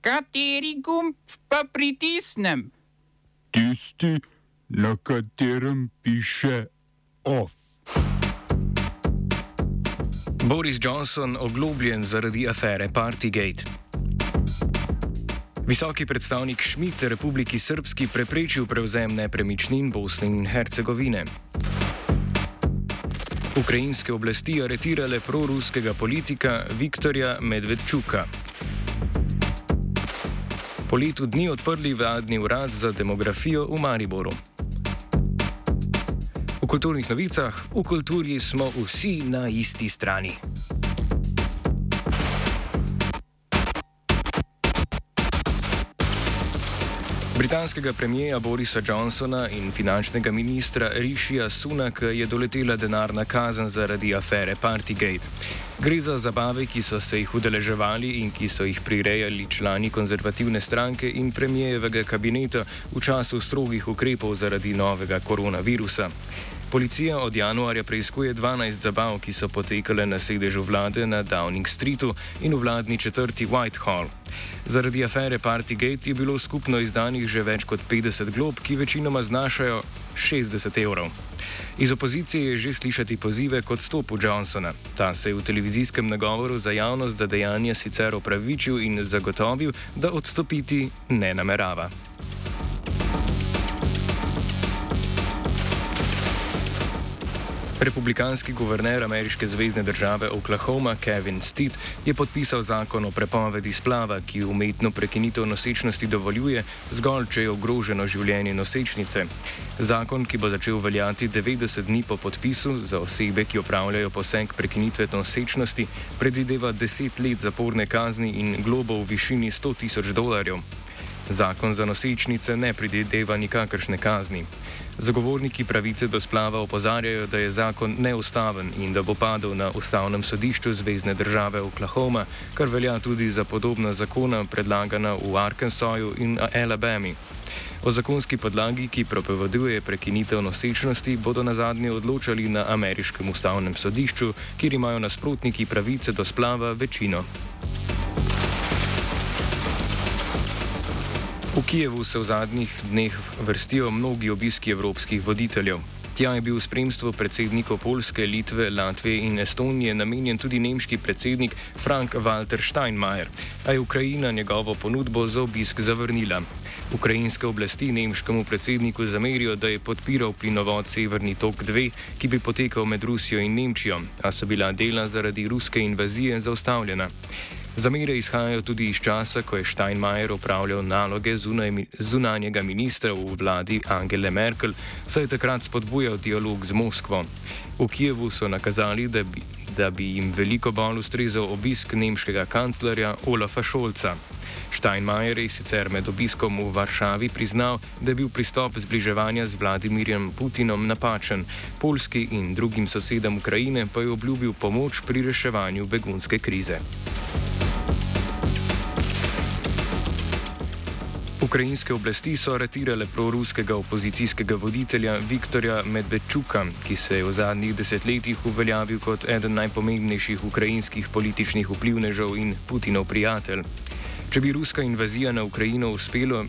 Kateri gumb pa pritisnem? Tisti, na katerem piše OF. Boris Johnson oglobljen zaradi afere Partygate. Visoki predstavnik Schmidt Republiki Srpski preprečil prevzem nepremičnin Bosne in Hercegovine. Ukrajinske oblasti aretirale proruskega politika Viktorja Medvedčuka. Po letu dni odprli vladni urad za demografijo v Mariboru. V kulturnih novicah, v kulturi smo vsi na isti strani. Britanskega premijeja Borisa Johnsona in finančnega ministra Rishija Sunaka je doletela denarna kazen zaradi afere Partygate. Gre za zabave, ki so se jih udeleževali in ki so jih prirejali člani konzervativne stranke in premijevega kabineta v času strogih ukrepov zaradi novega koronavirusa. Policija od januarja preizkuje 12 zabav, ki so potekale na sedežu vlade na Downing Streetu in v vladni četrti Whitehall. Zaradi afere Partygate je bilo skupno izdanih že več kot 50 glob, ki večinoma znašajo 60 evrov. Iz opozicije je že slišati pozive k odstopu Johnsona. Ta se je v televizijskem nagovoru za javnost za dejanje sicer opravičil in zagotovil, da odstopiti ne namerava. Republikanski guverner ameriške zvezdne države Oklahoma Kevin Steed je podpisal zakon o prepovedi splava, ki umetno prekinitev nosečnosti dovoljuje zgolj, če je ogroženo življenje nosečnice. Zakon, ki bo začel veljati 90 dni po podpisu za osebe, ki opravljajo poseg prekinitve nosečnosti, predvideva 10 let zaporne kazni in globo v višini 100 tisoč dolarjev. Zakon za nosečnice ne predvideva nikakršne kazni. Zagovorniki pravice do splava opozarjajo, da je zakon neustaven in da bo padel na ustavnem sodišču Zvezdne države Oklahoma, kar velja tudi za podobna zakona predlagana v Arkansasu in Alabami. O zakonski podlagi, ki propoveduje prekinitev nosečnosti, bodo na zadnje odločali na ameriškem ustavnem sodišču, kjer imajo nasprotniki pravice do splava večino. Kijevu se v zadnjih dneh vrstijo mnogi obiski evropskih voditeljev. Tja je bil v spremstvu predsednikov Polske, Litve, Latvije in Estonije namenjen tudi nemški predsednik Frank-Walter Steinmeier, a je Ukrajina njegovo ponudbo za obisk zavrnila. Ukrajinske oblasti nemškemu predsedniku zamerijo, da je podpiral plinovod Severni tok 2, ki bi potekal med Rusijo in Nemčijo, a so bila dela zaradi ruske invazije zaustavljena. Zamere izhajajo tudi iz časa, ko je Steinmeier upravljal naloge zunaj, zunanjega ministra v vladi Angele Merkel, saj je takrat spodbujal dialog z Moskvo. V Kijevu so nakazali, da bi, da bi jim veliko bolj ustrezal obisk nemškega kanclerja Olafa Šolca. Steinmeier je sicer med obiskom v Varšavi priznal, da je bil pristop zbliževanja z Vladimirjem Putinom napačen, Polski in drugim sosedam Ukrajine pa je obljubil pomoč pri reševanju begunske krize. Ukrajinske oblasti so aretirale proruskega opozicijskega voditelja Viktorja Medvedčuka, ki se je v zadnjih desetletjih uveljavil kot eden najpomembnejših ukrajinskih političnih vplivnežev in Putinov prijatelj. Če bi ruska invazija na Ukrajino uspelo,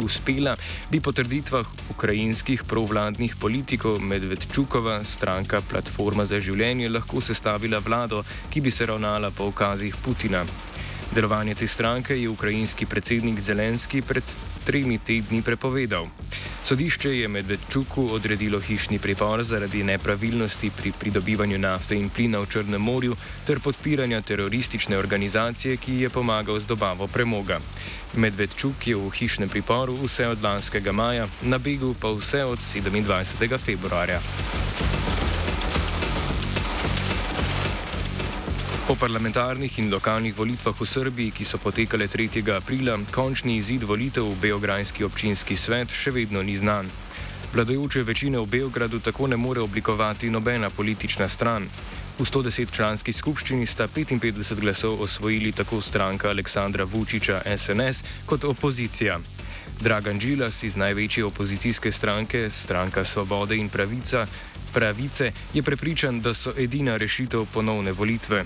uspela, bi po trditvah ukrajinskih provladnih politikov Medvedčukova stranka Platforma za življenje lahko sestavila vlado, ki bi se ravnala po ukazih Putina. Delovanje te stranke je ukrajinski predsednik Zelenski pred tremi tedni prepovedal. Sodišče je Medvedčuku odredilo hišni pripor zaradi nepravilnosti pri pridobivanju nafte in plina v Črnem morju ter podpiranja teroristične organizacije, ki je pomagal z dobavo premoga. Medvedčuk je v hišnem priporu vse od lanskega maja, na begu pa vse od 27. februarja. Po parlamentarnih in lokalnih volitvah v Srbiji, ki so potekale 3. aprila, končni izid volitev v Beograjski občinski svet še vedno ni znan. Vladajoče večine v Beogradu tako ne more oblikovati nobena politična stran. V 110-članski skupščini sta 55 glasov osvojili tako stranka Aleksandra Vučiča SNS kot opozicija. Dragan Džilas iz največje opozicijske stranke, stranka Svobode in pravica, pravice, je prepričan, da so edina rešitev ponovne volitve.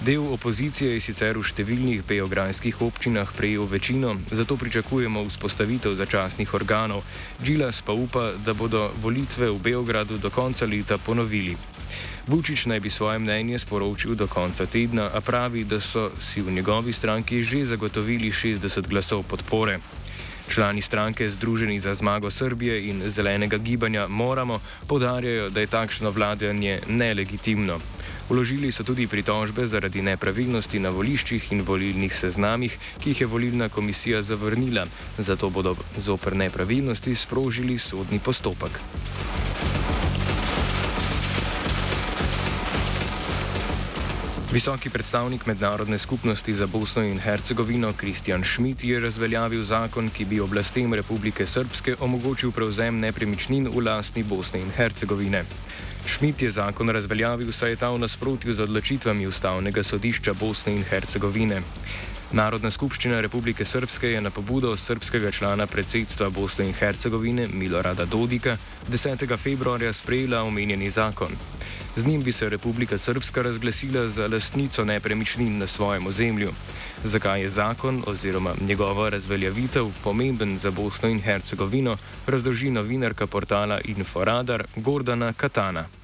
Del opozicije je sicer v številnih beograjskih občinah prejel večino, zato pričakujemo vzpostavitev začasnih organov. Džilas pa upa, da bodo volitve v Beogradu do konca leta ponovili. Vučić naj bi svoje mnenje sporočil do konca tedna, a pravi, da so si v njegovi stranki že zagotovili 60 glasov podpore. Člani stranke Združeni za zmago Srbije in zelenega gibanja Moramo podarjajo, da je takšno vladanje nelegitimno. Uložili so tudi pritožbe zaradi nepravilnosti na voliščih in volilnih seznamih, ki jih je volilna komisija zavrnila, zato bodo zoper nepravilnosti sprožili sodni postopek. Visoki predstavnik mednarodne skupnosti za Bosno in Hercegovino Kristjan Schmidt je razveljavil zakon, ki bi oblastem Republike Srpske omogočil prevzem nepremičnin v lastni Bosne in Hercegovine. Schmidt je zakon razveljavil, saj je ta v nasprotju z odločitvami Ustavnega sodišča Bosne in Hercegovine. Narodna skupščina Republike Srpske je na pobudo srpskega člana predsedstva Bosne in Hercegovine Milorada Dodika 10. februarja sprejela omenjeni zakon. Z njim bi se Republika Srpska razglasila za lastnico nepremičnin na svojem ozemlju. Zakaj je zakon oziroma njegova razveljavitev pomemben za Bosno in Hercegovino, razloži novinarka portala Inforadar Gordana Katana.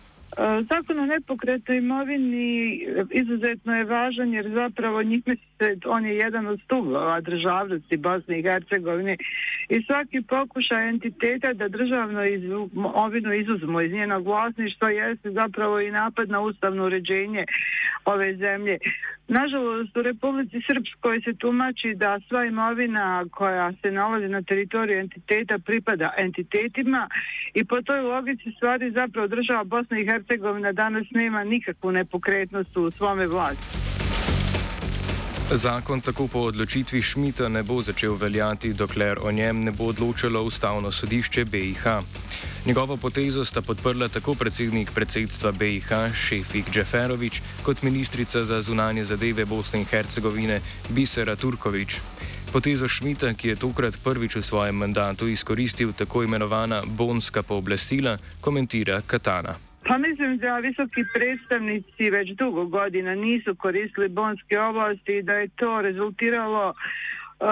Zakon o nepokretnoj imovini izuzetno je važan jer zapravo njime se, on je jedan od stubova državnosti Bosne i Hercegovine i svaki pokušaj entiteta da državnu imovinu izuzmu iz njenog vlasništva jeste zapravo i napad na ustavno uređenje ove zemlje. Nažalost, u Republici Srpskoj se tumači da sva imovina koja se nalazi na teritoriju entiteta pripada entitetima i po toj logici stvari zapravo država Bosna i Hercegovina danas nema nikakvu nepokretnost u svome vlasti. Zakon tako po odločitvi Šmita ne bo začel veljati, dokler o njem ne bo odločilo Ustavno sodišče BIH. Njegovo potezo sta podprla tako predsednik predsedstva BIH Šefik Džeferovič kot ministrica za zunanje zadeve Bosne in Hercegovine Bisera Turkovič. Potezo Šmita, ki je tokrat prvič v svojem mandatu izkoristil tako imenovana bonska pooblastila, komentira Katana. Pa mislim da visoki predstavnici već dugo godina nisu koristili bonske ovlasti i da je to rezultiralo uh,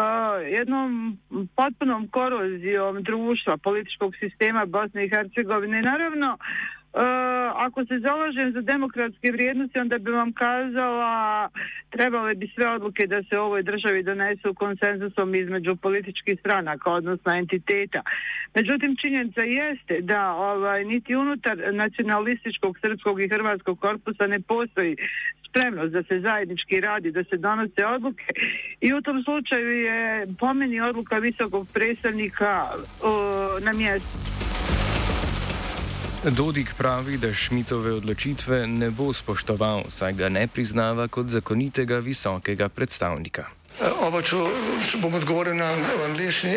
jednom potpunom korozijom društva, političkog sistema Bosne i Hercegovine. Naravno, Uh, ako se zalažem za demokratske vrijednosti, onda bi vam kazala trebale bi sve odluke da se u ovoj državi donesu konsenzusom između političkih stranaka, odnosno entiteta. Međutim, činjenica jeste da ovaj, niti unutar nacionalističkog srpskog i hrvatskog korpusa ne postoji spremnost da se zajednički radi, da se donose odluke i u tom slučaju je pomeni odluka visokog predstavnika uh, na mjestu. Dodik pravi, da Šmitove odločitve ne bo spoštoval, saj ga ne priznava kot zakonitega visokega predstavnika. Uh, Oba, če, bom odgovoril na angliški.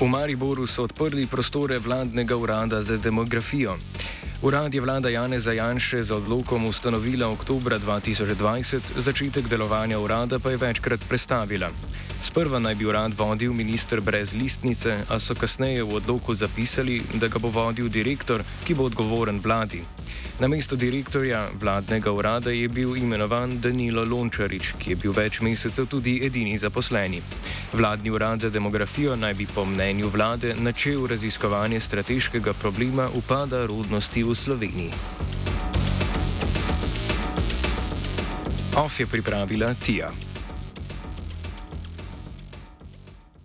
V Mariboru so odprli prostore vladnega urada za demografijo. Urad je vlada Janeza Janše z odlokom ustanovila oktobra 2020, začetek delovanja urada pa je večkrat prestavila. Sprva naj bi urad vodil minister brez listnice, a so kasneje v odloku zapisali, da ga bo vodil direktor, ki bo odgovoren vladi. Na mesto direktorja vladnega urada je bil imenovan Danilo Lončarič, ki je bil več mesecev tudi edini zaposleni. Vladni urad za demografijo naj bi po mnenju vlade načel raziskovanje strateškega problema upada rodnosti v Sloveniji. OF je pripravila Tija.